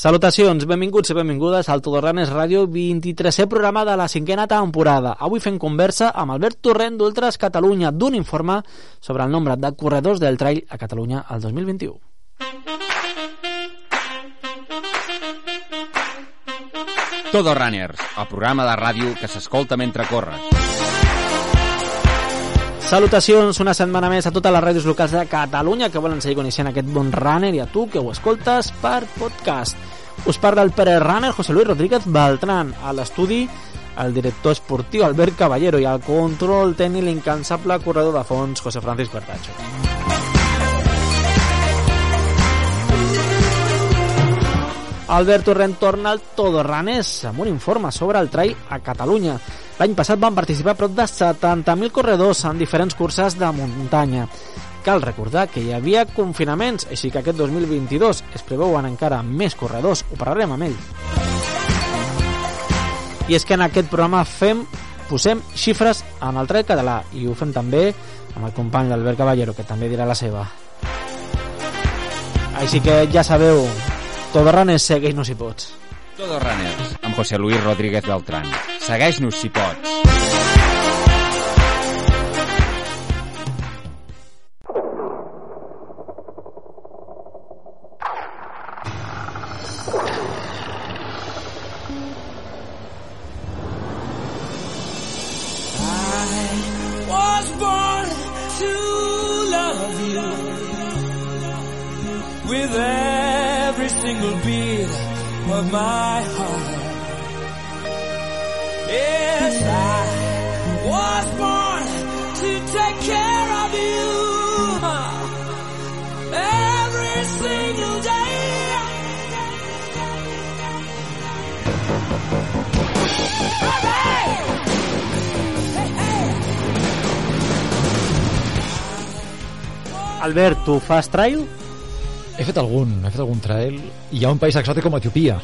Salutacions, benvinguts i benvingudes al Todorranes Ràdio 23è programa de la cinquena temporada. Avui fem conversa amb Albert Torrent d'Ultras Catalunya d'un informe sobre el nombre de corredors del trail a Catalunya al 2021. Todo Runners, el programa de ràdio que s'escolta mentre corres. Salutacions una setmana més a totes les ràdios locals de Catalunya que volen seguir coneixent aquest bon runner i a tu que ho escoltes per podcast. Us parla el Pere Runner José Luis Rodríguez Beltrán a l'estudi el director esportiu Albert Caballero i al control tècnic l'incansable corredor de fons José Francisco Bertacho. Albert Torrent torna al Todorranes amb un informe sobre el trail a Catalunya. L'any passat van participar prop de 70.000 corredors en diferents curses de muntanya. Cal recordar que hi havia confinaments, així que aquest 2022 es preveuen encara més corredors. Ho parlarem amb ell. I és que en aquest programa fem posem xifres en el trail català i ho fem també amb el company l'Albert Caballero, que també dirà la seva. Així que ja sabeu, Todorranes, segueix-nos si pots. Todo Runners, amb José Luis Rodríguez Beltrán. Segueix-nos si pots. with every single beat of my heart. Yes, I was born to take care of you every single day. Albert, tu fas trail? He fet algun, he fet algun trail i hi ha un país exòtic com Etiopia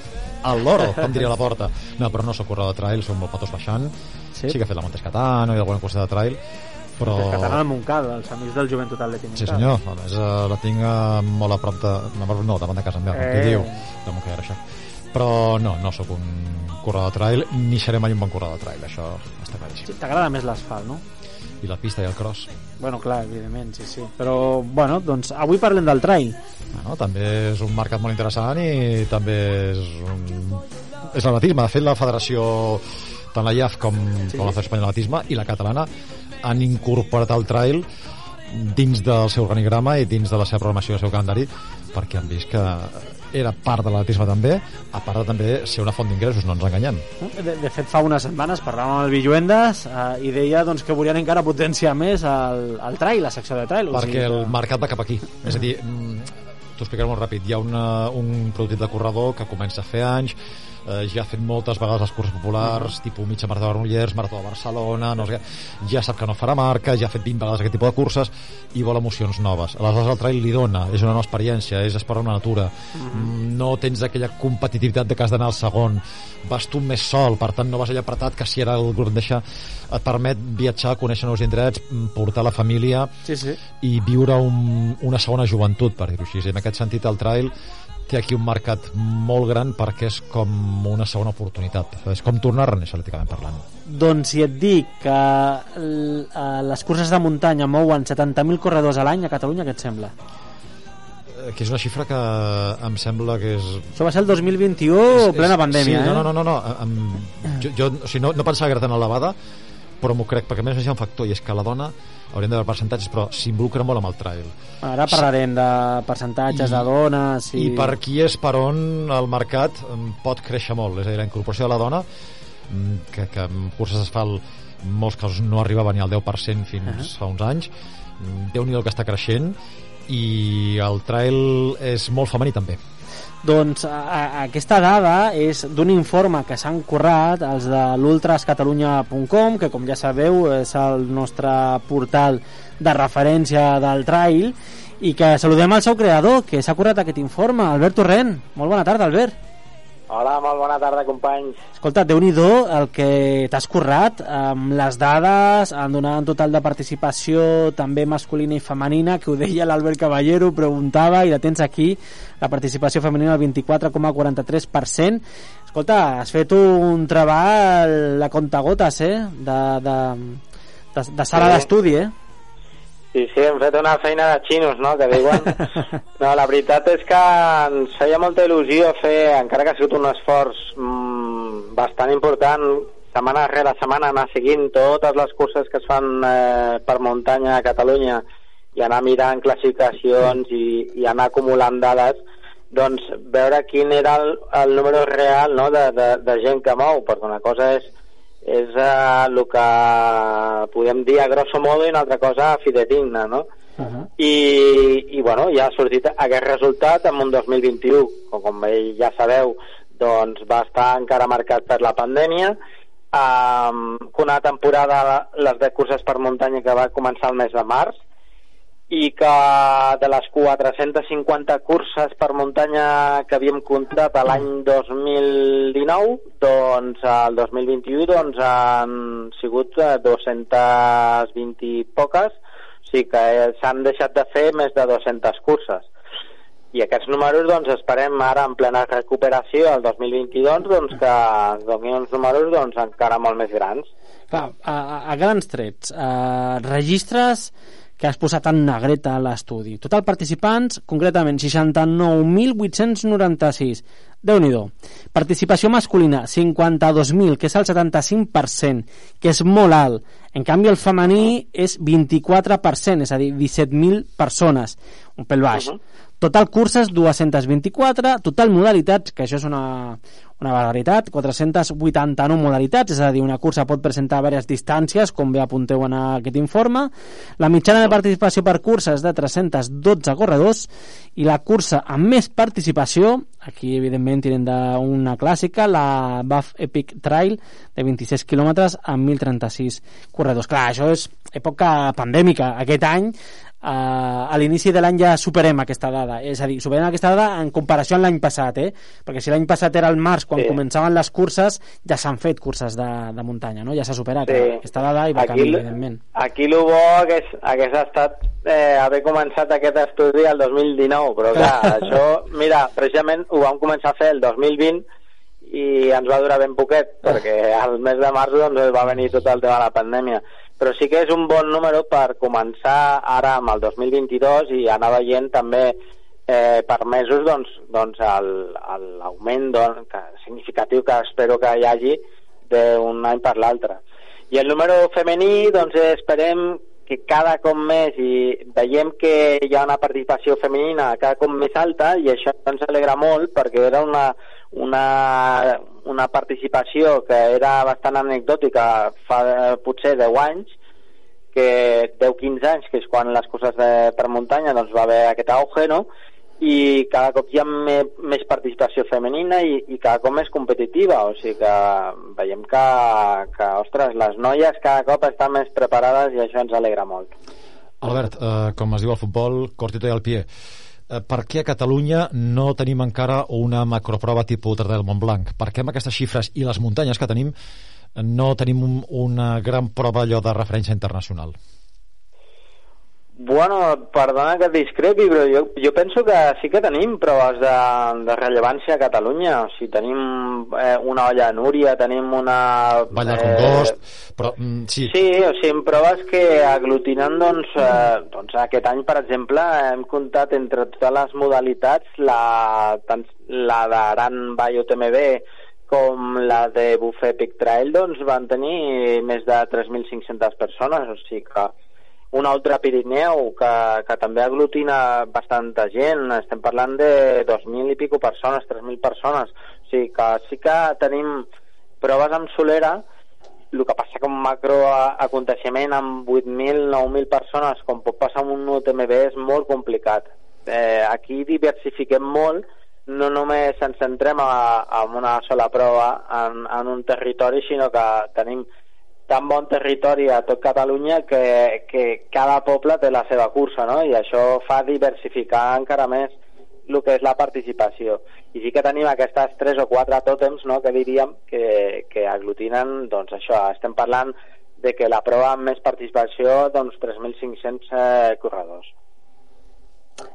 al loro, com diria la porta no, però no sóc corredor de trail, soc molt patos baixant Sí. sí que he fet la Montescatano i alguna cosa de trail però... El català del Montcal, els amics del Joventut Atlètic Sí Montcal. senyor, a més eh, la tinc eh, molt a prop de... No, no davant de casa meva, com Eh. qui diu de Montcada això però no, no sóc un corredor de trail ni seré mai un bon corredor de trail això està claríssim Sí, T'agrada més l'asfalt, no? I la pista i el cross Bueno, clar, evidentment, sí, sí. Però, bueno, doncs avui parlem del trail. Bueno, també és un mercat molt interessant i també és un... és l'atletisme. De fet, la federació, tant la IAF com, Sí. com la Federació Espanyola d'Atletisme i la catalana han incorporat el trail dins del seu organigrama i dins de la seva programació i el seu calendari perquè han vist que era part de l'atletisme també, a part de també ser una font d'ingressos, no ens enganyem. De, de fet, fa unes setmanes parlàvem amb el Villuendes eh, i deia doncs, que volien encara potenciar més el, el trail, la secció de trail. o perquè sigui el que- mercat va cap aquí. És a dir, mm, t'ho explicaré molt ràpid. Hi ha una, un prototip de corredor que comença a fer anys, eh, ja ha fet moltes vegades les curses populars, tipus mitja marató de Granollers, marató de Barcelona, no sé ja sap que no farà marca, ja ha fet 20 vegades aquest tipus de curses i vol emocions noves. Aleshores el trail li dona, és una nova experiència, és en la natura, mm, no tens aquella competitivitat de que has d'anar al segon, vas tu més sol, per tant no vas allà apretat que si ara el grup deixa et permet viatjar, conèixer nous indrets, portar la família Sí, sí. i viure un, una segona joventut, per dir-ho així. En aquest sentit, el trail té aquí un mercat molt gran perquè és com una segona oportunitat. És com tornar a renéixer, atlèticament parlant. Doncs si et dic que eh, les curses de muntanya mouen 70.000 corredors a l'any a Catalunya, què et sembla? Eh, Que és una xifra que em sembla que és... Això va ser el 2021, plena pandèmia, sí, eh? no, no, no, no, no. Em, jo, jo o sigui, no, no pensava que era tan elevada, però m'ho crec, perquè a més hi ha un factor, i és que la dona hauríem d'haver percentatges, però s'involucra molt amb el trail. Ara parlarem de percentatges I- de dones i... I per aquí és per on el mercat em, pot créixer molt, és a dir, la incorporació de la dona mm, que, que en curses d'asfalt en molts casos no arribava ni al 10% fins Ahà. fa uns anys Mm, Déu-n'hi-do que està creixent i el trail és molt femení també. Doncs a, a, aquesta dada és d'un informe que s'han currat els de l'ultrascatalunya.com que com ja sabeu és el nostre portal de referència del trail i que saludem al seu creador que s'ha currat aquest informe, Albert Torrent. Molt bona tarda Albert Hola, molt bona tarda, companys. Escolta, déu nhi el que t'has currat amb les dades, en donar un total de participació també masculina i femenina, que ho deia l'Albert Caballero, preguntava, i la tens aquí, la participació femenina al 24,43%. Escolta, has fet un treball a contagotes, eh? De, de, de, de sala Sí. d'estudi, eh? Sí, sí, hem fet una feina de xinos, no?, que diuen. No, la veritat és que ens feia molta il·lusió fer, encara que ha sigut un esforç mm, bastant important, setmana rere setmana anar seguint totes les curses que es fan eh, per muntanya a Catalunya i anar mirant classificacions i, i anar acumulant dades, doncs veure quin era el, el número real no, de, de, de gent que mou, perquè una cosa és és eh, el que podem dir a grosso modo i una altra cosa fidedigna, no? Uh -huh. I, i bueno, ja ha sortit aquest resultat en un 2021, com, com ja sabeu, doncs va estar encara marcat per la pandèmia, um, una temporada, les de curses per muntanya que va començar el mes de març, i que de les 450 curses per muntanya que havíem comptat a l'any 2019, doncs el 2021 doncs, han sigut eh, 220 i poques, o sigui que eh, s'han deixat de fer més de 200 curses. I aquests números doncs, esperem ara en plena recuperació el 2022 doncs, que donin uns números doncs, encara molt més grans. Clar, a, a grans trets, eh, registres que has posat en negreta a l'estudi. Total participants, concretament 69.896. déu nhi Participació masculina, 52.000, que és el 75%, que és molt alt. En canvi, el femení és 24%, és a dir, 17.000 persones, un pèl baix. Uh -huh. Total curses, 224, total modalitats, que això és una, una barbaritat, 489 modalitats, és a dir, una cursa pot presentar diverses distàncies, com bé apunteu en aquest informe. La mitjana de participació per cursa és de 312 corredors i la cursa amb més participació, aquí evidentment tenen d'una clàssica, la Buff Epic Trail, de 26 quilòmetres amb 1.036 corredors. Clar, això és època pandèmica. Aquest any Uh, a l'inici de l'any ja superem aquesta dada és a dir, superem aquesta dada en comparació amb l'any passat eh? perquè si l'any passat era el març quan Sí. començaven les curses ja s'han fet curses de, de muntanya no? ja s'ha superat Sí. eh? aquesta dada i va Aquí canviar evidentment Aquí el bo hagués, hagués estat eh, haver començat aquest estudi el 2019, però clar, això, mira, precisament ho vam començar a fer el 2020 i ens va durar ben poquet, perquè al mes de març doncs, va venir tot el tema de la pandèmia. Però sí que és un bon número per començar ara amb el 2022 i anar veient també eh, per mesos doncs, doncs l'augment doncs, que, significatiu que espero que hi hagi d'un any per l'altre. I el número femení, doncs esperem que cada cop més i veiem que hi ha una participació femenina cada cop més alta i això ens alegra molt perquè era una, una, una participació que era bastant anecdòtica fa eh, potser 10 anys que 10-15 anys, que és quan les curses de, per muntanya doncs, va haver aquest auge, no? i cada cop hi ha me, més participació femenina i, i cada cop més competitiva, o sigui que veiem que, que, ostres, les noies cada cop estan més preparades i això ens alegra molt. Albert, eh, com es diu al futbol, cortito i al pie. Eh, per què a Catalunya no tenim encara una macroprova tipus Tardà del Montblanc? Per què amb aquestes xifres i les muntanyes que tenim no tenim un, una gran prova allò de referència internacional? Bueno, perdona que discrepi, però jo, jo penso que sí que tenim proves de, de rellevància a Catalunya. O sigui, tenim eh, una olla Núria, tenim una... Vall del Congost, però mm, sí, Sí, o sigui, en proves que aglutinen, doncs, eh, doncs aquest any, per exemple, hem comptat entre totes les modalitats la, tant la d'Aran Vall UTMB com la de Buffet Epic Trail, doncs van tenir més de 3.500 persones, o sigui que un altre Pirineu que, que també aglutina bastanta gent, estem parlant de 2.000 i pico persones, 3.000 persones, o sigui que sí que tenim proves amb solera, el que passa que un macro aconteixement amb 8.000, 9.000 persones, com pot passar amb un UTMB, és molt complicat. Eh, aquí diversifiquem molt, no només ens centrem a, a una sola prova en, en un territori, sinó que tenim tan bon territori a tot Catalunya que, que cada poble té la seva cursa, no? I això fa diversificar encara més el que és la participació. I sí que tenim aquestes tres o quatre tòtems no, que diríem que, que aglutinen, doncs això, estem parlant de que la prova amb més participació, doncs 3.500 eh, corredors.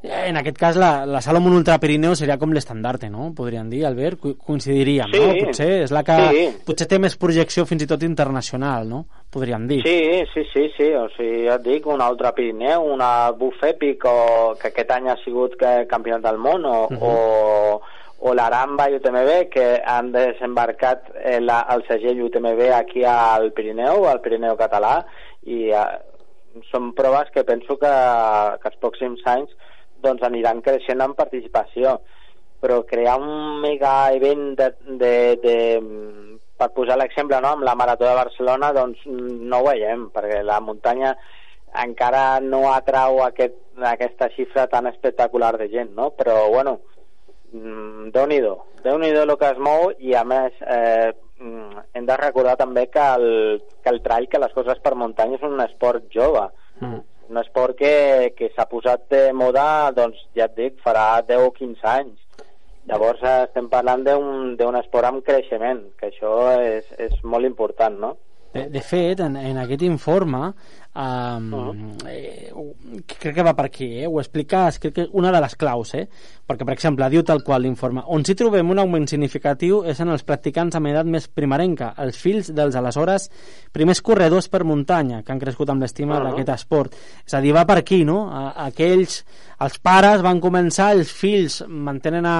En aquest cas, la, la Salomon Ultra Pirineu seria com l'estandarte, no? Podríem dir, Albert? Co- Coincidiríem, Sí. no? Potser és la que Sí. potser té més projecció fins i tot internacional, no? Podríem dir. Sí, sí, sí, sí, o sigui, ja et dic, una Ultra Pirineu, una Buff Epic, o, que aquest any ha sigut que, campionat del món, o, uh -huh. o, o l'Aramba i UTMB, que han desembarcat eh, la, el segell UTMB aquí al Pirineu, al Pirineu català, i eh, són proves que penso que, que els pròxims anys doncs aniran creixent en participació però crear un mega event de, de, de, per posar l'exemple no, amb la Marató de Barcelona doncs no ho veiem perquè la muntanya encara no atrau aquest, aquesta xifra tan espectacular de gent no? però bueno mm, Déu-n'hi-do Déu-n'hi-do el que es mou i a més eh, mm, hem de recordar també que el, que el trail, que les coses per muntanya és un esport jove Mm. Un esport que, que s'ha posat de moda, doncs ja et dic, farà 10 o 15 anys. Llavors eh, estem parlant d'un esport amb creixement, que això és, és molt important, no? De, de fet, en, en aquest informe, um, Uh-huh. eh, ho- crec que va per aquí, eh? ho expliques, crec que una de les claus, eh? perquè, per exemple, diu tal qual l'informe, on sí trobem un augment significatiu és en els practicants amb edat més primerenca, els fills dels aleshores primers corredors per muntanya, que han crescut amb l'estima Uh-huh. d'aquest esport. És a dir, va per aquí, no? A, aquells, els pares van començar, els fills mantenen a,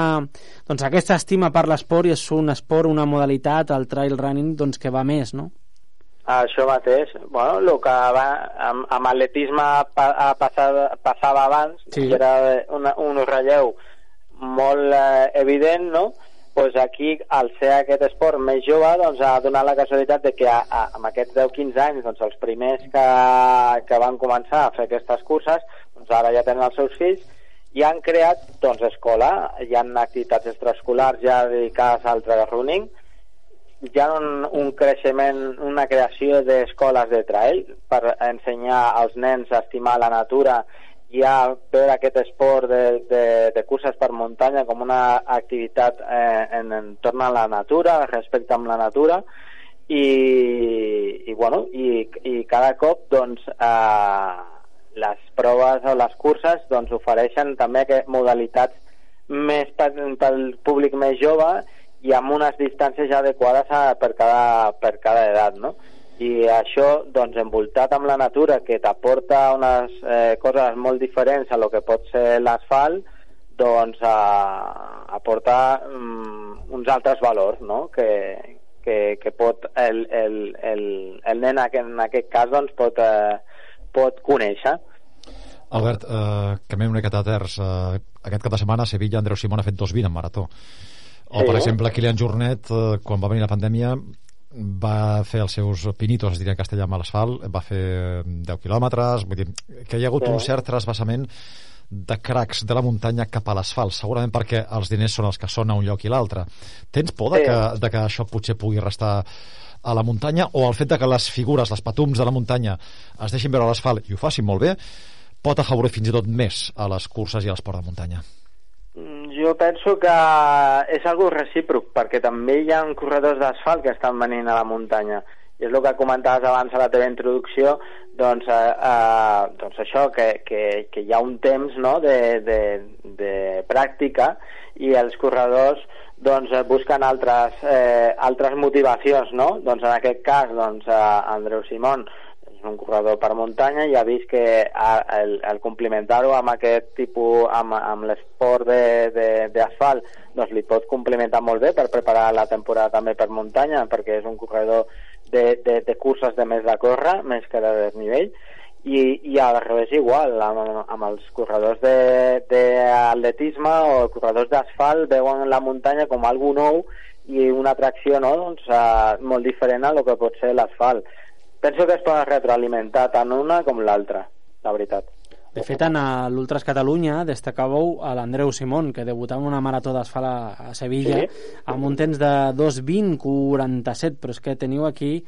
doncs, aquesta estima per l'esport i és un esport, una modalitat, el trail running, doncs, que va més, no? Això mateix. Bueno, el que va, amb, amb atletisme pa, a passar, passava abans, Sí. que era una, un relleu molt eh, evident, no? pues aquí, al ser aquest esport més jove, doncs ha donat la casualitat de que a, a, amb aquests 10-15 anys, doncs els primers que, que van començar a fer aquestes curses, doncs ara ja tenen els seus fills, i han creat doncs, escola, hi ha activitats extraescolars ja dedicades al trail running, hi ha un, un creixement, una creació d'escoles de trail per ensenyar als nens a estimar la natura. I a veure aquest esport de, de, de curses per muntanya com una activitat eh, en entorn a la natura, respecte amb la natura. I, i, bueno, i, i cada cop doncs, eh, les proves o les curses doncs, ofereixen també modalitats més per, pel públic més jove i amb unes distàncies ja adequades a, per, cada, per cada edat, no? I això, doncs, envoltat amb la natura, que t'aporta unes eh, coses molt diferents a lo que pot ser l'asfalt, doncs eh, aporta mm, uns altres valors, no?, que, que, que pot el, el, el, el nen en aquest cas doncs, pot, eh, pot conèixer. Albert, eh, canviem una miqueta de terç. Eh, aquest cap de setmana a Sevilla Andreu Simón ha fet 2.20 en marató. O, Sí. per exemple, Kilian Jornet, eh, quan va venir la pandèmia, va fer els seus pinitos, es diria en castellà, amb l'asfalt, va fer 10 quilòmetres, vull dir, que hi ha hagut Sí. un cert trasbassament de cracs de la muntanya cap a l'asfalt, segurament perquè els diners són els que són a un lloc i l'altre. Tens por de, Sí. que, de que això potser pugui restar a la muntanya o el fet de que les figures, les patums de la muntanya es deixin veure a l'asfalt i ho facin molt bé, pot afavorir fins i tot més a les curses i a l'esport de muntanya. Mm, Jo penso que és algo recíproc, perquè també hi ha corredors d'asfalt que estan venint a la muntanya. I és el que comentaves abans a la teva introducció, doncs, eh, eh, doncs això, que, que, que hi ha un temps no, de, de, de pràctica i els corredors doncs, eh, busquen altres, eh, altres motivacions, no? Doncs en aquest cas, doncs, eh, Andreu Simón és un corredor per muntanya i ha vist que a- el, el complementar-ho amb aquest tipus, amb, amb l'esport d'asfalt, doncs li pot complementar molt bé per preparar la temporada també per muntanya, perquè és un corredor de, de, de curses de més de córrer, més que de desnivell, i, i al revés igual, amb, amb els corredors d'atletisme o corredors d'asfalt veuen la muntanya com algo nou i una atracció no? doncs, uh, molt diferent a lo que pot ser l'asfalt. Penso que es poden retroalimentar tant una com l'altra, la veritat. De fet, en l'Ultras Catalunya destacàveu a l'Andreu Simón, que debutava en una marató d'asfalt a, Sevilla, Sí. amb un temps de 2.20-47, però és que teniu aquí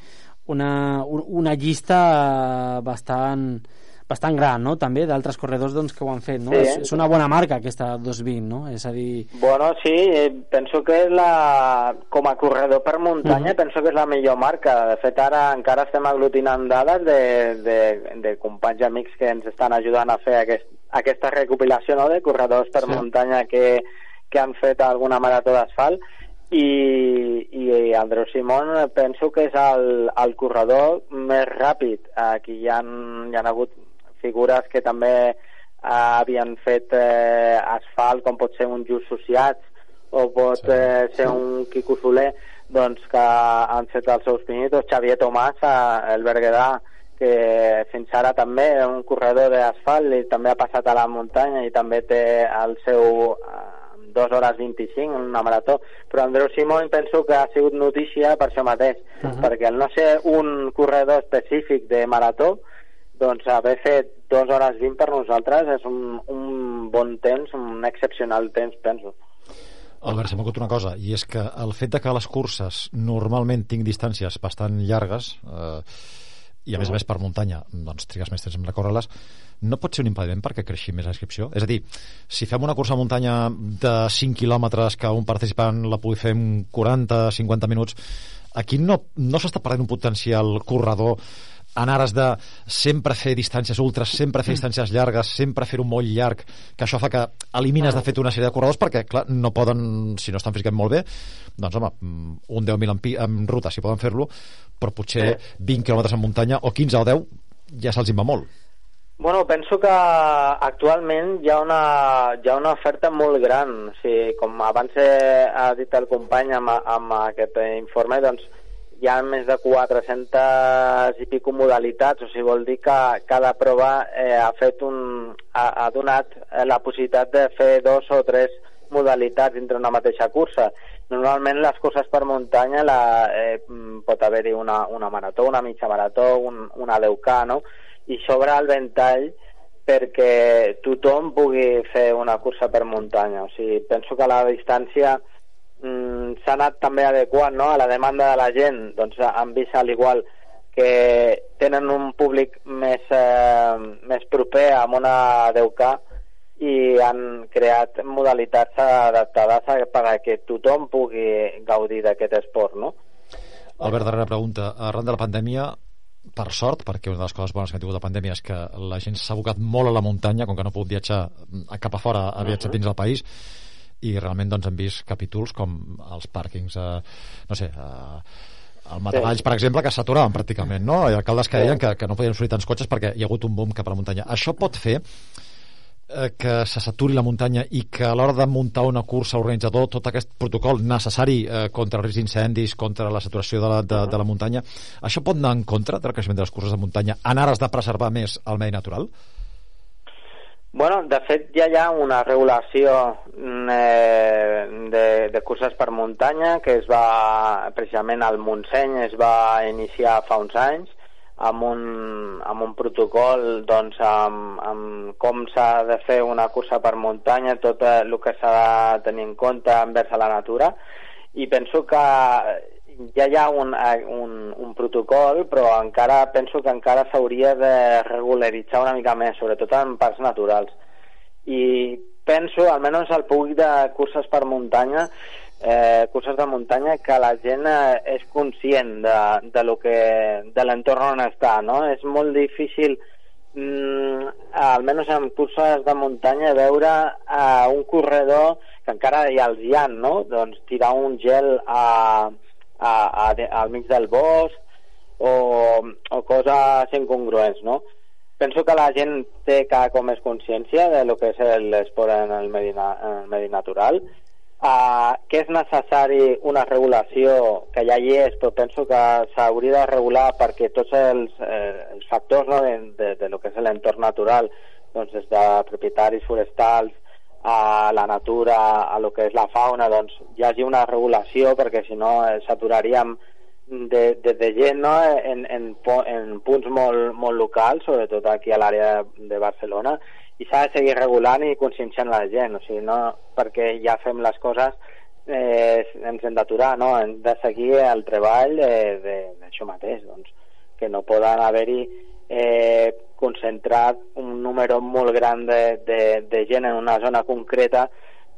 una, un- una llista bastant bastant gran, no?, també, d'altres corredors doncs, que ho han fet, no? Sí. És, és una bona marca aquesta 220, no? És a dir... Bueno, sí, eh, penso que és la... com a corredor per muntanya, Mhm. penso que és la millor marca. De fet, ara encara estem aglutinant dades de, de, de companys i amics que ens estan ajudant a fer aquest, aquesta recopilació no?, de corredors per Sí. muntanya que, que han fet alguna marató d'asfalt i, i Andreu Simón penso que és el, el corredor més ràpid. Aquí hi ha, hi ha hagut figures que també eh, havien fet eh, asfalt, com pot ser un Just Sociats o pot Sí, eh, ser un Quico Soler, doncs que han fet els seus pinitos. Xavier Tomàs, eh, el Berguedà, que fins ara també és un corredor d'asfalt i també ha passat a la muntanya i també té el seu eh, 2 hores 25 en una marató, però Andreu Simón penso que ha sigut notícia per això mateix, Uh -huh. perquè el no ser un corredor específic de marató, doncs haver fet 2 hores 20 per nosaltres és un, un bon temps, un excepcional temps, penso. Albert, s'ha mogut una cosa, i és que el fet de que les curses normalment tinc distàncies bastant llargues, eh, i a més a més per muntanya, doncs trigues més temps en recórrer-les, no pot ser un impediment perquè creixi més la inscripció? És a dir, si fem una cursa a muntanya de 5 quilòmetres que un participant la pugui fer en 40-50 minuts, aquí no, no s'està perdent un potencial corredor en ares de sempre fer distàncies ultres, sempre fer distàncies llargues, sempre fer-ho molt llarg, que això fa que elimines de fet una sèrie de corredors perquè, clar, no poden, si no estan físicament molt bé, doncs home, mm, un 10.000 en, pi- en ruta si poden fer-lo, però potser 20 quilòmetres en muntanya o 15 o 10 ja se'ls va molt. Bueno, penso que actualment hi ha una, hi ha una oferta molt gran. O sigui, com abans he, ha dit el company amb, amb aquest informe, doncs hi ha més de 400 i pico modalitats, o sigui, vol dir que cada prova eh, ha fet un, ha, ha donat eh, la possibilitat de fer dos o tres modalitats dintre una mateixa cursa. Normalment les curses per muntanya la, eh, mm, pot haver-hi una, una marató, una mitja marató, un, una 10K, no? I s'obre el ventall perquè tothom pugui fer una cursa per muntanya. O sigui, penso que la distància s'ha anat també adequant no? a la demanda de la gent. Doncs han vist al igual que tenen un públic més, eh, més proper amb una 10K i han creat modalitats adaptades a- perquè tothom pugui gaudir d'aquest esport, no? Albert, darrera pregunta. Arran de la pandèmia, per sort, perquè una de les coses bones que ha tingut la pandèmia és que la gent s'ha abocat molt a la muntanya, com que no ha pogut viatjar a cap a fora, ha viatjat dins del país, i realment doncs, hem vist capítols com els pàrquings, eh, no sé, eh, al Matagalls, per exemple, que s'aturaven pràcticament, no? Ha alcaldes que deien que, que no podien sortir tants cotxes perquè hi ha hagut un boom cap a la muntanya. Això pot fer eh, que se saturi la muntanya i que a l'hora de muntar una cursa organitzador tot aquest protocol necessari eh, contra el risc d'incendis, contra la saturació de la, de, de la muntanya, això pot anar en contra del creixement de les curses de muntanya en ares de preservar més el medi natural? Bueno, de fet ja hi ha una regulació mm, eh, de, de curses per muntanya que es va, precisament al Montseny es va iniciar fa uns anys amb un, amb un protocol doncs, amb, amb com s'ha de fer una cursa per muntanya, tot el que s'ha de tenir en compte envers a la natura. I penso que ja hi ha un, eh, un, un protocol, però encara penso que encara s'hauria de regularitzar una mica més, sobretot en parcs naturals. I penso, almenys al públic de curses per muntanya, eh, curses de muntanya, que la gent eh, és conscient de, de, lo que, de l'entorn on està, no? És molt difícil mm, almenys en curses de muntanya veure a un corredor que encara hi els hi ha, no? Doncs tirar un gel a, a, a, al mig del bosc o, o coses incongruents, no? Penso que la gent té cada cop més consciència de lo que és l'esport en, el medi, en el medi natural, uh, que és necessari una regulació que ja hi és, però penso que s'hauria de regular perquè tots els, eh, els factors no, de, de, de lo que és l'entorn natural, doncs des de propietaris forestals, a la natura, a lo que és la fauna, doncs hi hagi una regulació perquè si no eh, saturaríem de, de, de gent no? en, en, en punts molt, molt locals, sobretot aquí a l'àrea de Barcelona, i s'ha de seguir regulant i conscienciant la gent, o sigui, no perquè ja fem les coses eh, ens hem d'aturar, no? hem de seguir el treball eh, d'això mateix, doncs, que no poden haver-hi eh, concentrat un número molt gran de, de, de gent en una zona concreta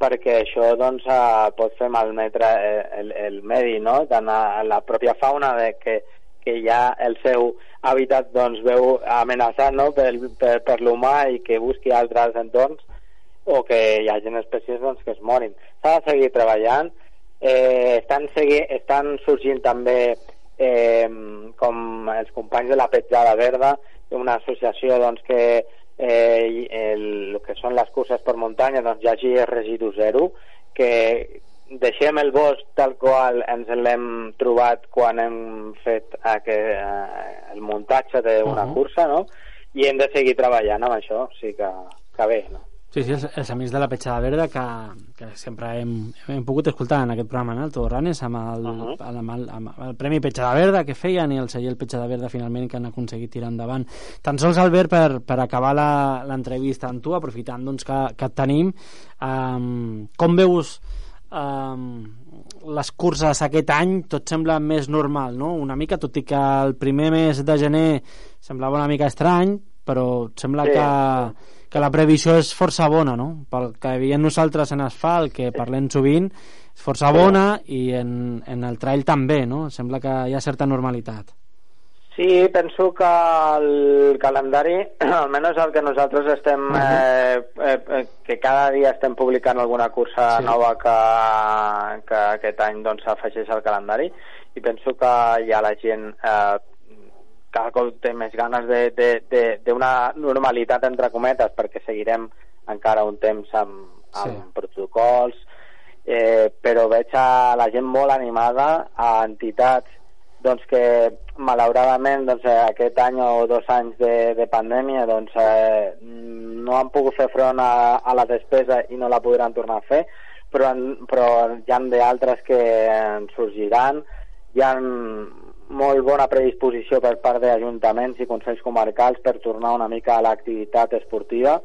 perquè això doncs, eh, pot fer malmetre eh, el, el medi, no? tant a, la pròpia fauna de que, que ja el seu hàbitat doncs, veu amenaçat no? per, per, per l'humà i que busqui altres entorns o que hi hagi espècies doncs, que es morin. S'ha de seguir treballant, eh, estan, segui, estan sorgint també eh, com els companys de la Petjada Verda, una associació doncs, que eh, el, el que són les curses per muntanya doncs, hi hagi residu zero, que deixem el bosc tal qual ens l'hem trobat quan hem fet aquest, eh, el muntatge d'una uh. -huh. cursa, no? I hem de seguir treballant amb això, o sigui que, que bé, no? Sí, sí, els, els amics de la Petjada Verda que, que sempre hem, hem pogut escoltar en aquest programa, no? el Torranes, amb el, uh. -huh. amb, el, amb el Premi Petjada Verda que feien i el celler Petjada Verda finalment que han aconseguit tirar endavant. Tan sols, Albert, per, per acabar la- l'entrevista amb tu, aprofitant doncs, que, que et tenim, um, com veus um, les curses aquest any tot sembla més normal, no? Una mica, tot i que el primer mes de gener semblava una mica estrany, però sembla Sí. que, que la previsió és força bona, no? Pel que veiem nosaltres en asfalt, que parlem sovint, és força bona i en, en el trail també, no? Sembla que hi ha certa normalitat. Sí, penso que el calendari, almenys el que nosaltres estem, Mhm. eh, eh, eh, que cada dia estem publicant alguna cursa Sí. nova que, que aquest any doncs s'afegeix al calendari i penso que ja la gent eh, cada cop té més ganes de- de- de- d'una normalitat entre cometes perquè seguirem encara un temps amb, amb Sí. protocols eh, però veig a la gent molt animada a entitats doncs que malauradament doncs, eh, aquest any o dos anys de, de pandèmia doncs, eh, no han pogut fer front a, a la despesa i no la podran tornar a fer però, en- però hi ha d'altres que en sorgiran hi ha molt bona predisposició per part d'ajuntaments i consells comarcals per tornar una mica a l'activitat esportiva.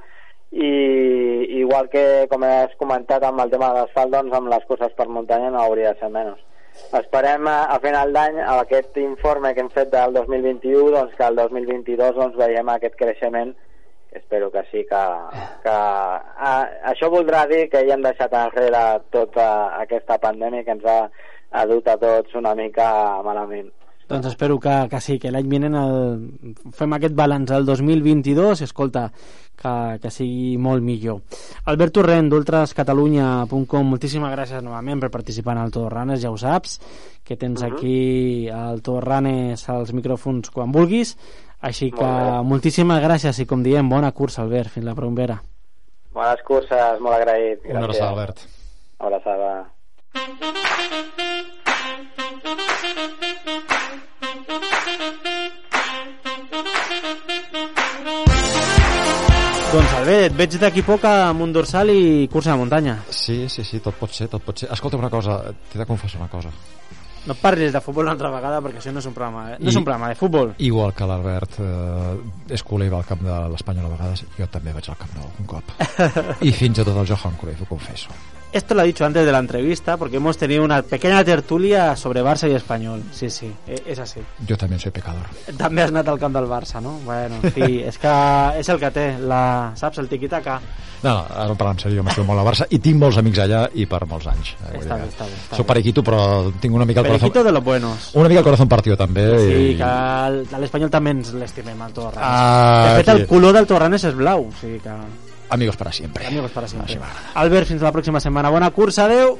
I igual que com has comentat amb el tema de l'asfalt doncs amb les coses per muntanya no hauria de ser menys. Esperem a, a final d'any aquest informe que hem fet del 2021 doncs que el 2022 doncs veiem aquest creixement espero que sí que, que a, això voldrà dir que ja hem deixat enrere tota aquesta pandèmia que ens ha, ha dut a tots una mica malament Doncs espero que, que sí, que l'any vinent el, fem aquest balanç del 2022 i escolta, que, que sigui molt millor. Albert Torrent, d'ultrascatalunya.com, moltíssimes gràcies novament per participar en el Torranes, ja ho saps, que tens aquí el Torranes als micròfons quan vulguis, així que Molt moltíssimes gràcies i com diem, bona cursa, Albert, fins la propera. bones curses, molt agraït Una abraçada, Albert. Una abraçada Doncs Albert, et veig d'aquí poc amb un dorsal i cursa de muntanya. Sí, sí, sí, tot pot ser, tot pot ser. Escolta una cosa, t'he de confessar una cosa. No parlis de futbol una altra vegada perquè això no és un programa, eh? no és I- un programa de futbol. Igual que l'Albert eh, és culer i va al camp de l'Espanyol a vegades, jo també vaig al camp nou un cop. I fins i tot el Johan Cruyff, ho confesso. Esto lo ha dicho antes de la entrevista porque hemos tenido una pequeña tertulia sobre Barça y Español. Sí, sí, e- és así. Jo també soy pecador. També has anat al camp del Barça, no? Bueno, en fi, és que és el que té, la, saps, el tiquitaca. No, no, ara parlant en sèrio, m'estimo molt a Barça i tinc molts amics allà i per molts anys. Eh, Està bé, està bé, està Soc bé. periquito, però tinc una mica el corazón... de los buenos. Una mica el corazón partido també. Sí, i... que el- a l'Espanyol també ens l'estimem, el Torranes. Ah, de fet, el sí. color del Torranes és blau, o sigui que... Amigos para siempre. Amigos para siempre. Albert, fins la pròxima setmana. Bona cursa, adeu!